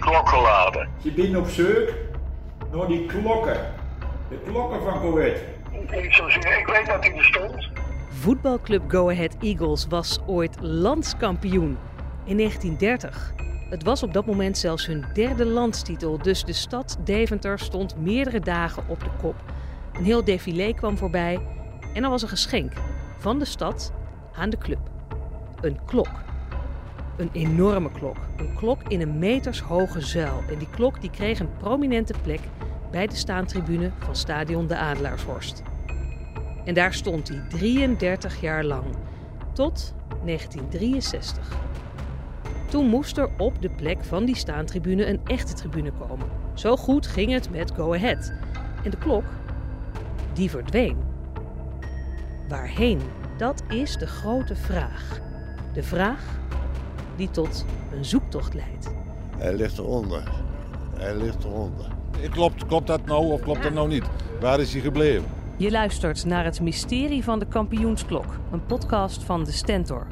Klok geladen? Je bent op zoek naar die klokken. De klokken van Coët. Ik zou zeggen, ik weet dat hij er stond. Voetbalclub Go Ahead Eagles was ooit landskampioen in 1930. Het was op dat moment zelfs hun derde landstitel, dus de stad Deventer stond meerdere dagen op de kop. Een heel défilé kwam voorbij en er was een geschenk van de stad aan de club. Een klok. Een enorme klok. Een klok in een metershoge zuil. En die klok die kreeg een prominente plek bij de staantribune van stadion de Adelaarshorst. En daar stond hij 33 jaar lang, tot 1963. Toen moest er op de plek van die staantribune een echte tribune komen. Zo goed ging het met Go Ahead. En de klok, die verdween. Waarheen? Dat is de grote vraag. De vraag die tot een zoektocht leidt. Hij ligt eronder. Hij ligt eronder. Klopt, klopt dat nou of klopt dat nou niet? Waar is hij gebleven? Je luistert naar het mysterie van de kampioensklok, een podcast van de Stentor.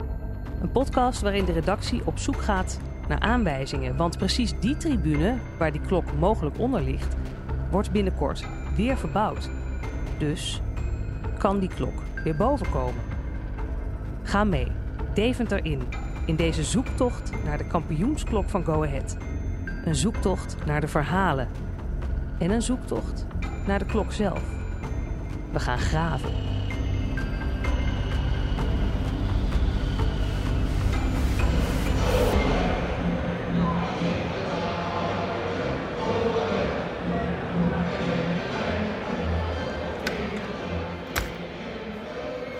Een podcast waarin de redactie op zoek gaat naar aanwijzingen, want precies die tribune waar die klok mogelijk onder ligt, wordt binnenkort weer verbouwd. Dus kan die klok weer boven komen? Ga mee, Deventer in, in deze zoektocht naar de kampioensklok van Go Ahead. Een zoektocht naar de verhalen en een zoektocht naar de klok zelf. We gaan graven.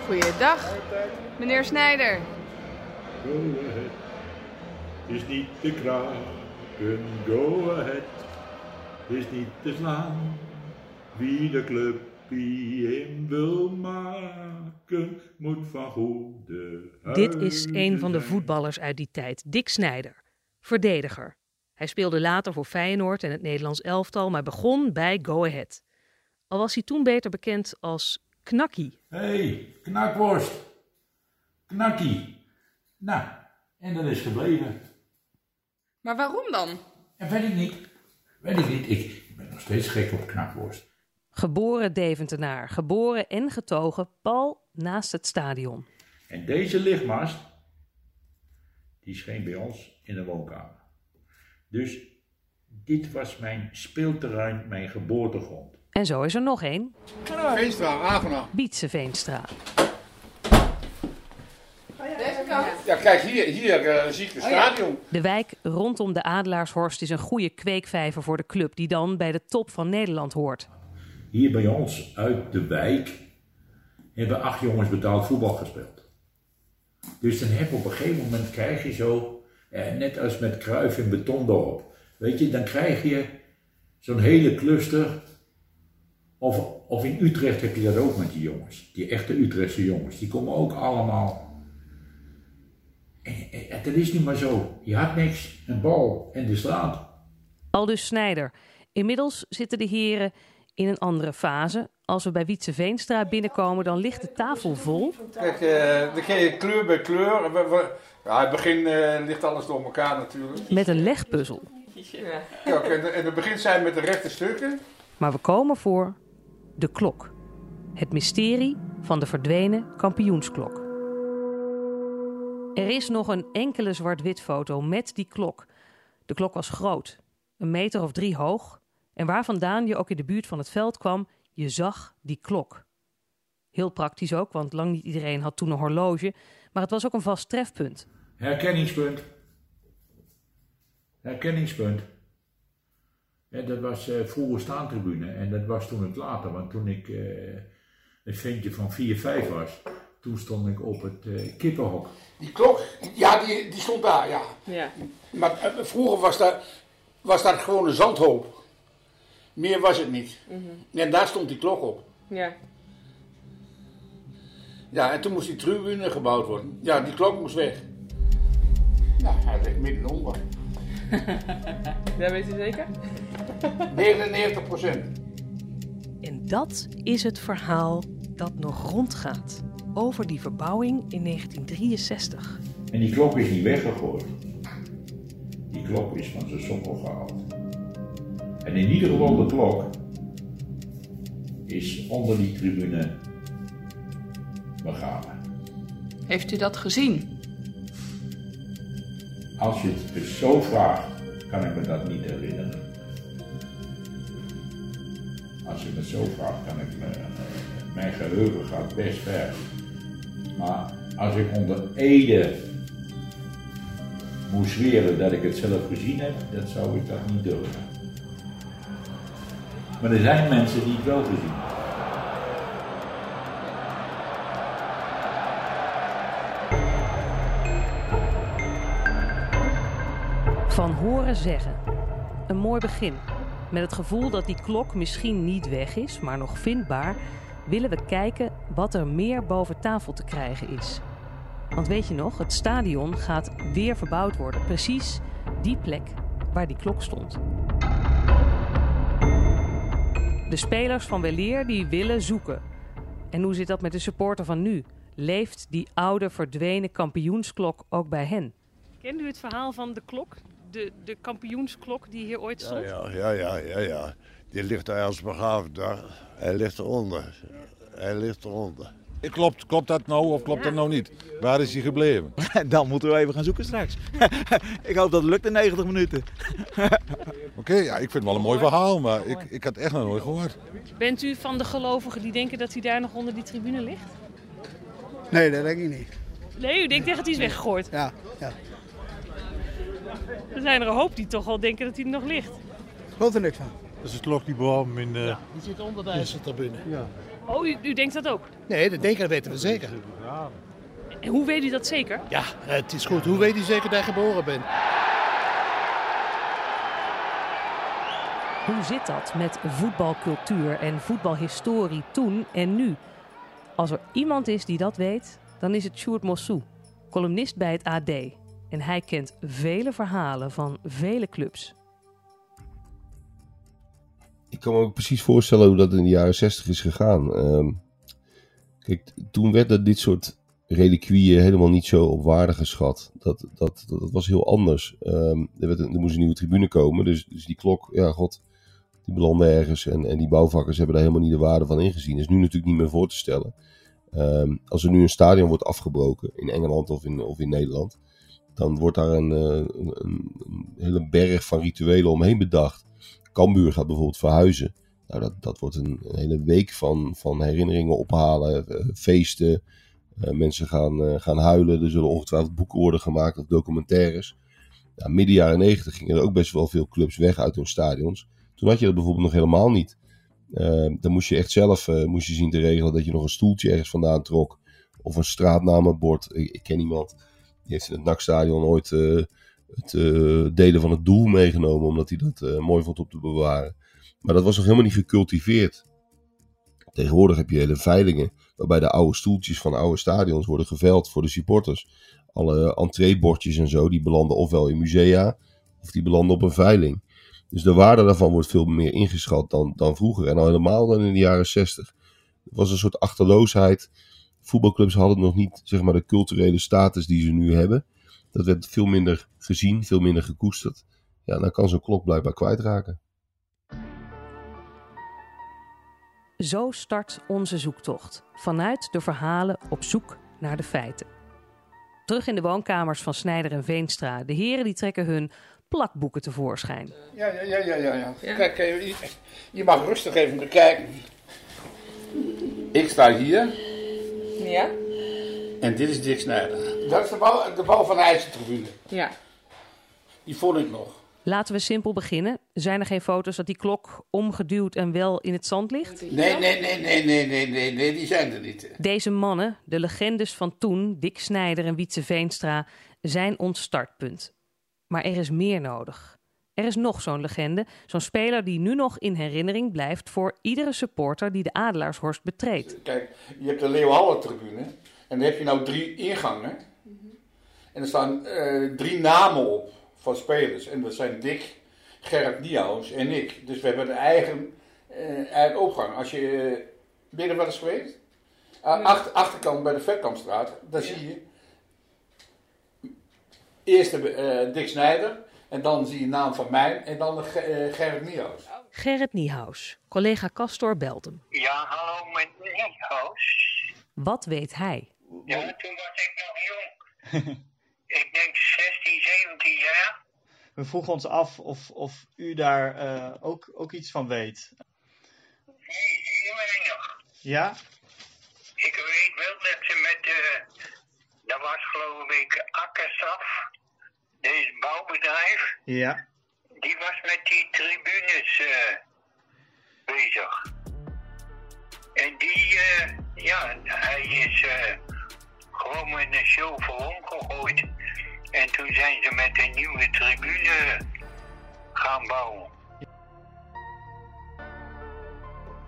Goeiedag, meneer Snijder. Is niet te kraken, go ahead. Is niet te slaan. Wie de club in wil maken, moet van goede Dit is een van de voetballers uit die tijd, Dick Snijder. Verdediger. Hij speelde later voor Feyenoord en het Nederlands elftal, maar begon bij Go Ahead. Al was hij toen beter bekend als Knakkie. Hé, hey, knakworst. Knakkie. Nou, en dat is gebleven. Maar waarom dan? En weet ik niet. Weet ik niet. Ik ben nog steeds gek op knakworst. Geboren Deventenaar, geboren en getogen pal naast het stadion. En deze lichtmast, die scheen bij ons in de woonkamer. Dus dit was mijn speelterrein, mijn geboortegrond. En zo is er nog één, Veenstra, aangenaam. Bietse Veenstra. Kant. Ja, kijk, hier, hier eh, zie ik het stadion. De wijk rondom de Adelaarshorst is een goede kweekvijver voor de club die dan bij de top van Nederland hoort. Hier bij ons uit de wijk hebben acht jongens betaald voetbal gespeeld. Dus dan heb je op een gegeven moment krijg je zo, eh, net als met Kruif en Betondorp, weet je, dan krijg je zo'n hele cluster. Of, of in Utrecht heb je dat ook met die jongens, die echte Utrechtse jongens, die komen ook allemaal. En, en, en dat is niet maar zo. Je had niks, een bal en de straat. Aldus Snijder. Inmiddels zitten de heren in een andere fase. Als we bij Wietse Veenstra binnenkomen, dan ligt de tafel vol. Kijk, eh dan ga je kleur bij kleur. We- we- Ja, in het begin eh, ligt alles door elkaar natuurlijk. Met een legpuzzel. Ja, en in het begin zijn met de rechte stukken. Maar we komen voor de klok. Het mysterie van de verdwenen kampioensklok. Er is nog een enkele zwart-wit foto met die klok. De klok was groot, een meter of drie hoog. En waar vandaan je ook in de buurt van het veld kwam, je zag die klok. Heel praktisch ook, want lang niet iedereen had toen een horloge. Maar het was ook een vast trefpunt. Herkenningspunt. Herkenningspunt. Dat was eh, vroeger staantribune en dat was toen het later, want toen ik eh, een ventje van 4, 5 was, toen stond ik op het eh, kippenhok. Die klok, ja, die, die stond daar, ja. Ja. Maar eh, vroeger was, daar, was dat gewoon een zandhoop. Meer was het niet. En daar stond die klok op. Ja. Ja, en toen moest die tribune gebouwd worden. Ja, die klok moest weg. Nou, hij ligt midden onder. Dat weet je zeker? 99 procent. En dat is het verhaal dat nog rondgaat over die verbouwing in 1963. En die klok is niet weggegooid. Die klok is van zijn sokkel gehaald. En in ieder geval de klok is onder die tribune begraven. Heeft u dat gezien? Als je het dus zo vraagt, kan ik me dat niet herinneren. Als je me zo vraagt, kan ik me. Mijn geheugen gaat best ver. Maar als ik onder Ede moest zweren dat ik het zelf gezien heb, dat zou ik dat niet durven. Maar er zijn mensen die het wel gezien hebben. Van horen zeggen. Een mooi begin. Met het gevoel dat die klok misschien niet weg is, maar nog vindbaar, willen we kijken wat er meer boven tafel te krijgen is. Want weet je nog, het stadion gaat weer verbouwd worden. Precies die plek waar die klok stond. De spelers van Weleer die willen zoeken. En hoe zit dat met de supporter van nu? Leeft die oude verdwenen kampioensklok ook bij hen? Kent u het verhaal van de klok? De, de kampioensklok die hier ooit stond? ja, ja, ja, ja, ja. Die ligt daar als begraven daar. Hij ligt eronder. Hij ligt eronder. Klopt, klopt dat nou of klopt dat nou niet? Waar is hij gebleven? Dan moeten we even gaan zoeken straks. ik hoop dat het lukt in 90 minuten. Oké, ja, ik vind het wel een mooi verhaal, maar ik, ik had het echt nog nooit gehoord. Bent u van de gelovigen die denken dat hij daar nog onder die tribune ligt? Nee, dat denk ik niet. Nee, u denkt echt dat hij is weggegooid. Ja, ja. Er zijn er een hoop die toch wel denken dat hij er nog ligt. Geloof er niks van. Dat is het klok die bewaard in de... Die zit onder de. Ja. Oh, u, u denkt dat ook? Nee, dat denken dat weten we zeker. En hoe weet u dat zeker? Ja, het is goed. Hoe weet u zeker dat je geboren bent? Hoe zit dat met voetbalcultuur en voetbalhistorie toen en nu? Als er iemand is die dat weet, dan is het Sjoerd Mossou, columnist bij het AD. En hij kent vele verhalen van vele clubs. Ik kan me ook precies voorstellen hoe dat in de jaren 60 is gegaan. Ehm, kijk, toen werden dit soort reliquieën helemaal niet zo op waarde geschat. Dat, dat, dat, was heel anders. Ehm, er, werd, er moest een nieuwe tribune komen, dus, dus die klok, ja god, die belandde ergens. En, en die bouwvakkers hebben daar helemaal niet de waarde van ingezien. Dat is nu natuurlijk niet meer voor te stellen. Ehm, als er nu een stadion wordt afgebroken, in Engeland of in, of in Nederland, dan wordt daar een, eh, een hele berg van rituelen omheen bedacht. Cambuur gaat bijvoorbeeld verhuizen. Nou, dat, dat wordt een, hele week van, van herinneringen ophalen, eh, feesten. Eh, mensen gaan, eh, gaan huilen. Er zullen ongetwijfeld boeken worden gemaakt of documentaires. Ja, midden jaren negentig gingen er ook best wel veel clubs weg uit hun stadions. Toen had je dat bijvoorbeeld nog helemaal niet. Dan moest je echt zelf moest je zien te regelen dat je nog een stoeltje ergens vandaan trok. Of een straatnamenbord. Ik, ken iemand die heeft in het NAC-stadion ooit het eh, delen van het doel meegenomen. Omdat hij dat eh, mooi vond om te bewaren. Maar dat was nog helemaal niet gecultiveerd. Tegenwoordig heb je hele veilingen waarbij de oude stoeltjes van oude stadions worden geveild voor de supporters. Alle entreebordjes en zo, die belanden ofwel in musea of die belanden op een veiling. Dus de waarde daarvan wordt veel meer ingeschat dan, dan vroeger. En al helemaal dan in de jaren 60. Het was een soort achterloosheid. Voetbalclubs hadden nog niet zeg maar, de culturele status die ze nu hebben. Dat werd veel minder gezien, veel minder gekoesterd. Ja, dan kan zo'n klok blijkbaar kwijtraken. Zo start onze zoektocht. Vanuit de verhalen op zoek naar de feiten. Terug in de woonkamers van Snijder en Veenstra. De heren die trekken hun plakboeken tevoorschijn. Ja, ja, ja, ja, ja. ja. Kijk, eh, je, je mag rustig even bekijken. Ik sta hier Ja? en dit is Dick Snijder. Dat is de bouw, de bouw van de IJzertribune. Ja. Die vond ik nog. Laten we simpel beginnen. Zijn er geen foto's dat die klok omgeduwd en wel in het zand ligt? Nee, nee, nee, nee, nee, nee, nee, nee, die zijn er niet. Deze mannen, de legendes van toen, Dick Snijder en Wietse Veenstra, zijn ons startpunt. Maar er is meer nodig. Er is nog zo'n legende, zo'n speler die nu nog in herinnering blijft voor iedere supporter die de Adelaarshorst betreedt. Kijk, je hebt de Leeuwhalle-tribune en daar heb je nou drie ingangen. En er staan eh, drie namen op van spelers. En dat zijn Dick, Gerrit Niehaus en ik. Dus we hebben een eigen, eh, eigen opgang. Als je, uh, er wel eens geweest? Ah, achter, achterkant bij de Vetkampstraat, daar zie je eerst de, eh, Dick Snijder. En dan zie je de naam van mij en dan de Ge- Gerrit Niehaus. Gerrit Niehaus, collega Castor belt hem. Ja, hallo met Niehaus. Wat weet hij? Ja, toen was ik nog jong. ik denk 16, 17 jaar. We vroegen ons af of, of u daar eh, ook, ook iets van weet. Heel weinig. Ja? Ik weet wel dat ze met de... Dat was geloof ik Akkersaf. Deze bouwbedrijf. Ja. Die was met die tribunes eh, bezig. En die, eh, ja, hij is gewoon met een show voor omgegooid. En toen zijn ze met een nieuwe tribune gaan bouwen.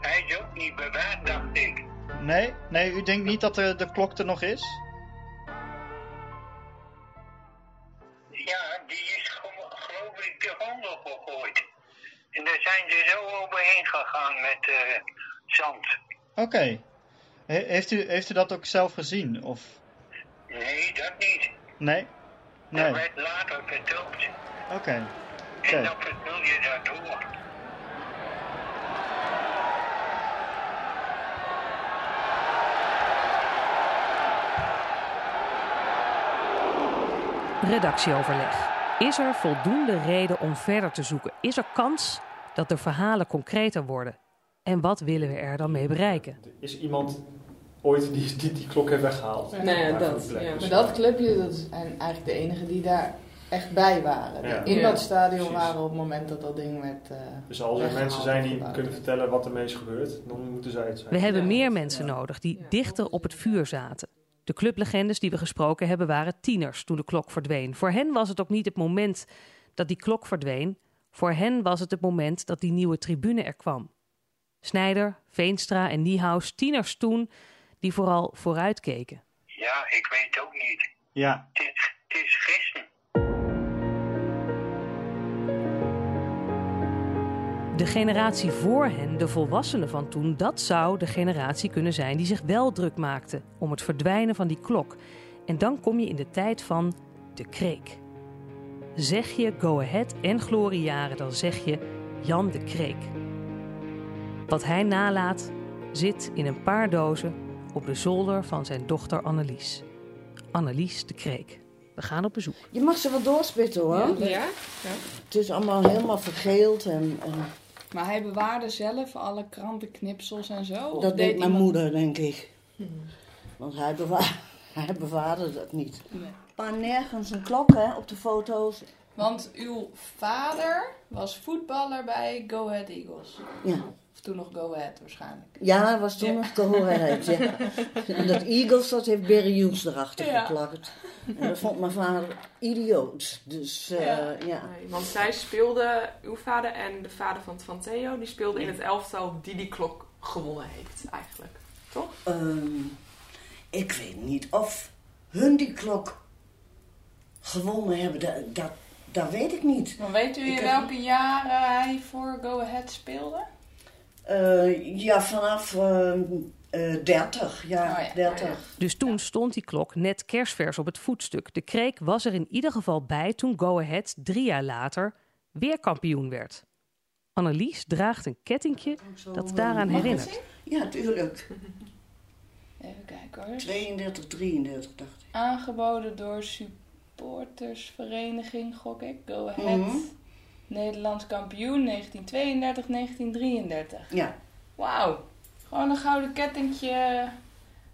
Hij is ook niet bewaard, dacht ik. Nee? Nee, u denkt niet dat de, de klok er nog is? Ja, die is gelo- geloof ik de grond opgegooid. En daar zijn ze zo overheen gegaan met eh, zand. Oké. He- heeft, u, heeft u dat ook zelf gezien? Of... Nee, dat niet. Nee? Dat Nee. werd later verteld. Oké. En Oké. dan vertel je dat door. Redactieoverleg. Is er voldoende reden om verder te zoeken? Is er kans dat de verhalen concreter worden? En wat willen we er dan mee bereiken? Is iemand ooit die die, die klok heeft weggehaald? Nee, Maar dat, ja. Maar dat clubje, dat zijn eigenlijk de enigen die daar echt bij waren. Ja. in Ja, dat stadion precies. waren op het moment dat dat ding werd eh Dus als er mensen zijn die gebouwd. kunnen vertellen wat ermee is gebeurd, dan moeten zij het zijn. We hebben meer mensen nodig die dichter op het vuur zaten. De clublegendes die we gesproken hebben waren tieners toen de klok verdween. Voor hen was het ook niet het moment dat die klok verdween. Voor hen was het het moment dat die nieuwe tribune er kwam. Snijder, Veenstra en Niehaus, tieners toen, die vooral vooruitkeken. Ja, ik weet ook niet. Ja. Het is, het is gisteren. De generatie voor hen, de volwassenen van toen, dat zou de generatie kunnen zijn die zich wel druk maakte om het verdwijnen van die klok. En dan kom je in de tijd van de kreek. Zeg je Go Ahead en gloriejaren, dan zeg je Jan de Kreek. Wat hij nalaat zit in een paar dozen op de zolder van zijn dochter Annelies. Annelies de Kreek. We gaan op bezoek. Je mag ze wel doorspitten hoor. Ja? Ja? Het is allemaal helemaal vergeeld en, en Maar hij bewaarde zelf alle krantenknipsels en zo? Dat deed mijn iemand- moeder denk ik. Want hij, hij bewaarde dat niet. Nee. Maar nergens een klok hè, op de foto's. Want uw vader was voetballer bij Go Ahead Eagles. Ja. Of toen nog Go Ahead waarschijnlijk. Ja, hij was toen nog gehoord. Ja. En dat Eagles, dat heeft Barry Hughes erachter Ja. geplakt. En dat vond mijn vader idioot. Dus eh, ja. Nee, want zij speelde, uw vader en de vader van, van Theo, die speelden in het elftal die die klok gewonnen heeft eigenlijk. Toch? Ehm, ik weet niet of hun die klok gewonnen hebben. Dat, dat, dat weet ik niet. Maar weet u Ik in heb- welke jaren hij voor Go Ahead speelde? Eh, ja, vanaf ehm, eh 30. Ja, Oh ja, 30. Dus toen stond die klok net kerstvers op het voetstuk. De kreek was er in ieder geval bij toen Go Ahead drie jaar later weer kampioen werd. Annelies draagt een kettingje dat daaraan herinnert. Ja, tuurlijk. Even kijken hoor. 32, 33 dacht ik. Aangeboden door supportersvereniging, gok ik. Go Ahead. Mhm. Nederlands kampioen 1932, 1933. Ja. Wauw. Gewoon een gouden kettingje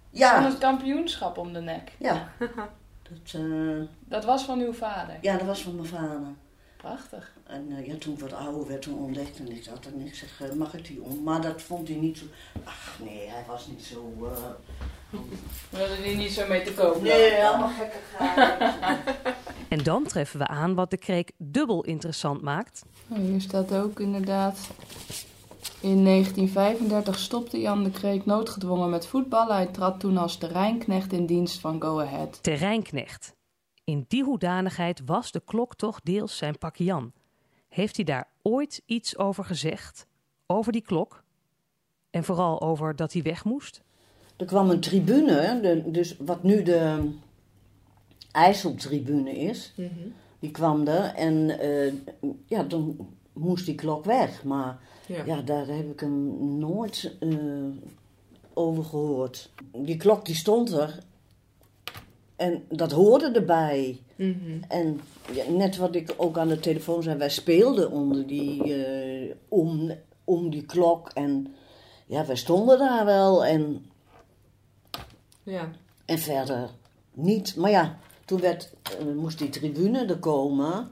Ja. van het kampioenschap om de nek. Ja. Dat, eh, Dat was van uw vader. ja, dat was van mijn vader. Prachtig. En eh, ja, toen ik wat ouder werd, toen ontdekte ik dat en ik zeg, eh, mag ik die om? Maar dat vond hij niet zo... Ach nee, hij was niet zo... We hadden die niet zo mee te koop. Nee, helemaal gekke En dan treffen we aan wat de kreek dubbel interessant maakt. Nou, hier staat ook inderdaad. In 1935 stopte Jan de Kreek noodgedwongen met voetballen. Hij trad toen als terreinknecht in dienst van Go Ahead. Terreinknecht. In die hoedanigheid was de klok toch deels zijn pak Jan. Heeft hij daar ooit iets over gezegd? Over die klok? En vooral over dat hij weg moest? Er kwam een tribune, de, dus wat nu de IJsseltribune is. Die kwam er en eh, ja, dan moest die klok weg. Maar Ja. ja, daar heb ik hem nooit eh, over gehoord. Die klok die stond er en dat hoorde erbij. Mhm. En ja, net wat ik ook aan de telefoon zei, wij speelden onder die, eh, om, om die klok. En ja, wij stonden daar wel en, Ja. en verder niet. Maar ja, toen werd, eh, moest die tribune er komen.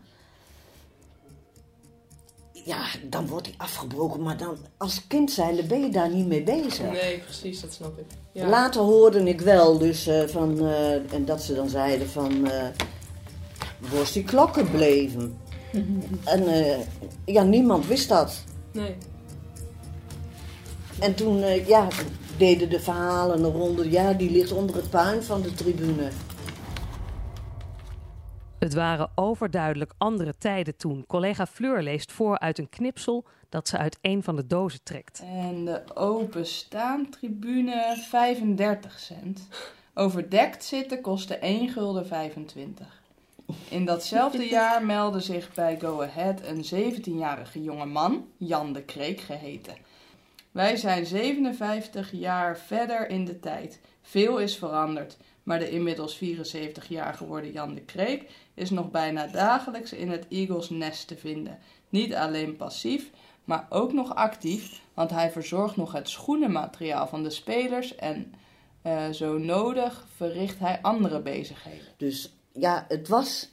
Ja, dan wordt die afgebroken, maar dan als kind zijnde ben je daar niet mee bezig. Nee, precies, dat snap ik. Ja. Later hoorde ik wel dus eh, van, eh, en dat ze dan zeiden van, is die klokken bleven? en eh, ja, niemand wist dat. Nee. En toen, ja, deden de verhalen een ronde, ja, die ligt onder het puin van de tribune. Het waren overduidelijk andere tijden toen. Collega Fleur leest voor uit een knipsel dat ze uit een van de dozen trekt. En de openstaantribune 35 cent. Overdekt zitten kostte 1 gulden 25. In datzelfde jaar meldde zich bij Go Ahead een 17-jarige jongeman, Jan de Kreek geheten. Wij zijn 57 jaar verder in de tijd. Veel is veranderd, maar de inmiddels 74 jaar geworden Jan de Kreek is nog bijna dagelijks in het Eagles Nest te vinden. Niet alleen passief, maar ook nog actief, want hij verzorgt nog het schoenenmateriaal van de spelers en eh, zo nodig verricht hij andere bezigheden. Dus ja, het was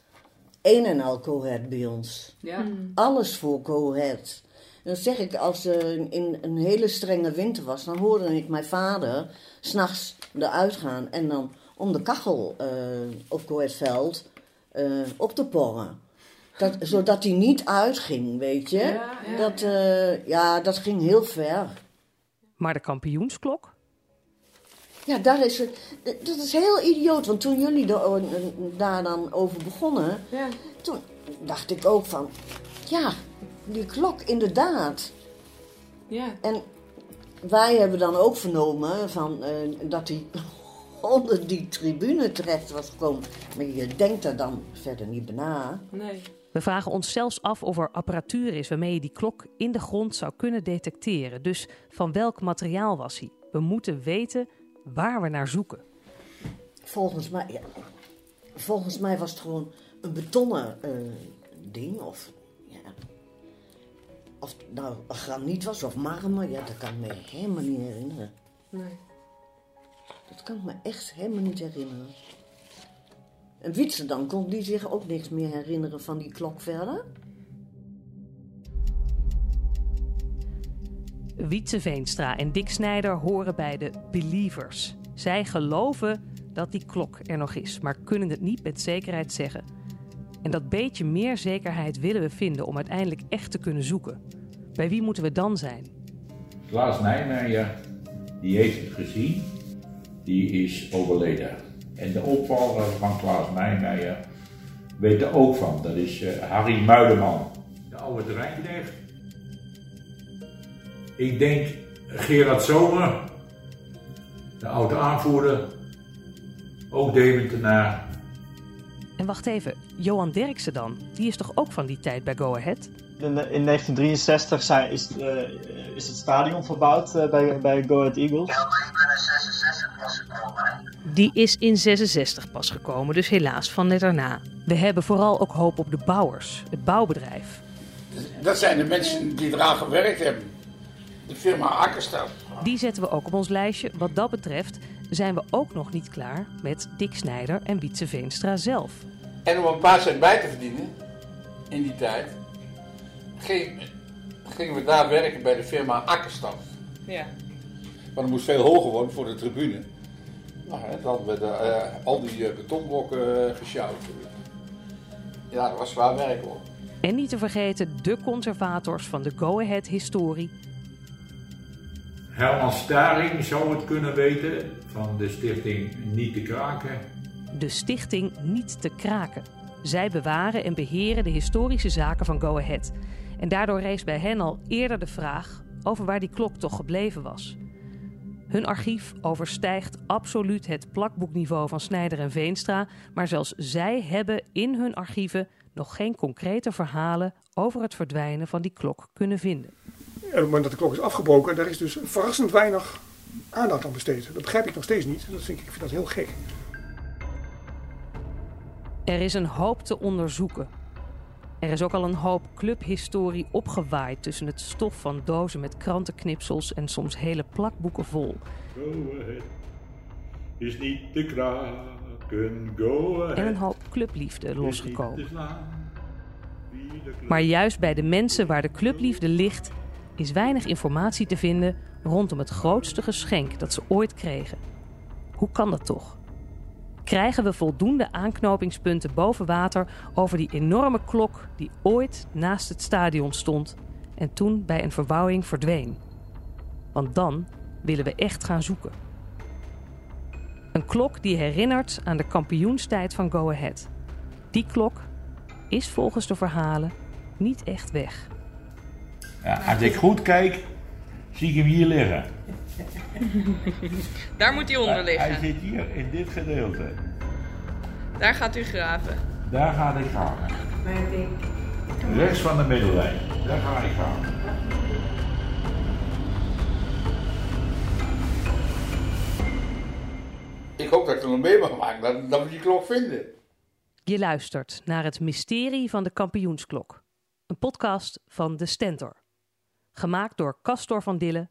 een en al Cohet bij ons. Ja. Alles voor Cohet. Dan zeg ik, als er in een hele strenge winter was, dan hoorde ik mijn vader s'nachts eruit gaan en dan om de kachel eh, op Cohetveld eh op te porren. Dat, zodat hij niet uitging, weet je. Ja, ja, dat, eh, ja, dat ging heel ver. Maar de kampioensklok? Ja, daar is het. Dat is heel idioot, want toen jullie daar dan over begonnen, Ja. toen dacht ik ook van, ja, die klok inderdaad. Ja. En wij hebben dan ook vernomen van, eh, dat hij onder die tribune terecht was gekomen. Maar je denkt er dan verder niet bij na. Nee. We vragen ons zelfs af of er apparatuur is waarmee je die klok in de grond zou kunnen detecteren. Dus van welk materiaal was hij? We moeten weten waar we naar zoeken. Volgens mij, ja, volgens mij was het gewoon een betonnen eh, ding. Of, ja, of het nou graniet was of marmer. Ja, dat kan ik me helemaal niet herinneren. Nee. Dat kan ik me echt helemaal niet herinneren. En Wietse dan, kon die zich ook niks meer herinneren van die klok verder? Wietse Veenstra en Dick Snijder horen bij de believers. Zij geloven dat die klok er nog is, maar kunnen het niet met zekerheid zeggen. En dat beetje meer zekerheid willen we vinden om uiteindelijk echt te kunnen zoeken. Bij wie moeten we dan zijn? Klaas Nijmeijer, die heeft het gezien, die is overleden. En de opvolger van Klaas Nijmeijer weet er ook van. Dat is eh, Harry Muileman, de oude terreinknecht. Ik denk Gerard Zomer, de oude aanvoerder, ook Deventenaar. En wacht even, Johan Derksen dan? Die is toch ook van die tijd bij Go Ahead? In, in 1963 zijn, is, eh, is het stadion verbouwd eh, bij, bij Go Ahead Eagles. Die is in 66 pas gekomen, dus helaas van net daarna. We hebben vooral ook hoop op de bouwers, het bouwbedrijf. Dat zijn de mensen die eraan gewerkt hebben. De firma Akkerstad. Die zetten we ook op ons lijstje. Wat dat betreft zijn we ook nog niet klaar met Dick Snijder en Wietse Veenstra zelf. En om een paar cent bij te verdienen, in die tijd, ging- gingen we daar werken bij de firma Akkerstad. Ja. Want het moest veel hoger worden voor de tribune. Nou, hè, dan hadden we de, eh, al die eh, betonblokken uh, gesjouwd. Ja, dat was zwaar werk hoor. En niet te vergeten de conservators van de Go Ahead historie. Herman Staring zou het kunnen weten van de stichting Niet te Kraken. De stichting Niet te Kraken. Zij bewaren en beheren de historische zaken van Go Ahead. En daardoor rees bij hen al eerder de vraag over waar die klok toch gebleven was. Hun archief overstijgt absoluut het plakboekniveau van Snijder en Veenstra, maar zelfs zij hebben in hun archieven nog geen concrete verhalen over het verdwijnen van die klok kunnen vinden. En op het moment dat de klok is afgebroken, daar is dus verrassend weinig aandacht aan besteed. Dat begrijp ik nog steeds niet. Dat vind ik, ik vind dat heel gek. Er is een hoop te onderzoeken. Er is ook al een hoop clubhistorie opgewaaid tussen het stof van dozen met krantenknipsels en soms hele plakboeken vol. Go ahead. Is niet te kraken. Go ahead. En een hoop clubliefde losgekomen. Maar juist bij de mensen waar de clubliefde ligt, is weinig informatie te vinden rondom het grootste geschenk dat ze ooit kregen. Hoe kan dat toch? Krijgen we voldoende aanknopingspunten boven water over die enorme klok die ooit naast het stadion stond en toen bij een verbouwing verdween? Want dan willen we echt gaan zoeken. Een klok die herinnert aan de kampioenstijd van Go Ahead. Die klok is volgens de verhalen niet echt weg. Ja, als ik goed kijk, zie ik hem hier liggen. Daar moet hij onder Hij liggen. zit hier in dit gedeelte. Daar gaat u graven. Daar ga ik gaan. Rechts van de middellijn. Daar ga ik gaan. Ik hoop dat ik er nog mee mag maken, dat, dat we die klok vinden. Je luistert naar het mysterie van de kampioensklok. Een podcast van De Stentor. Gemaakt door Castor van Dille,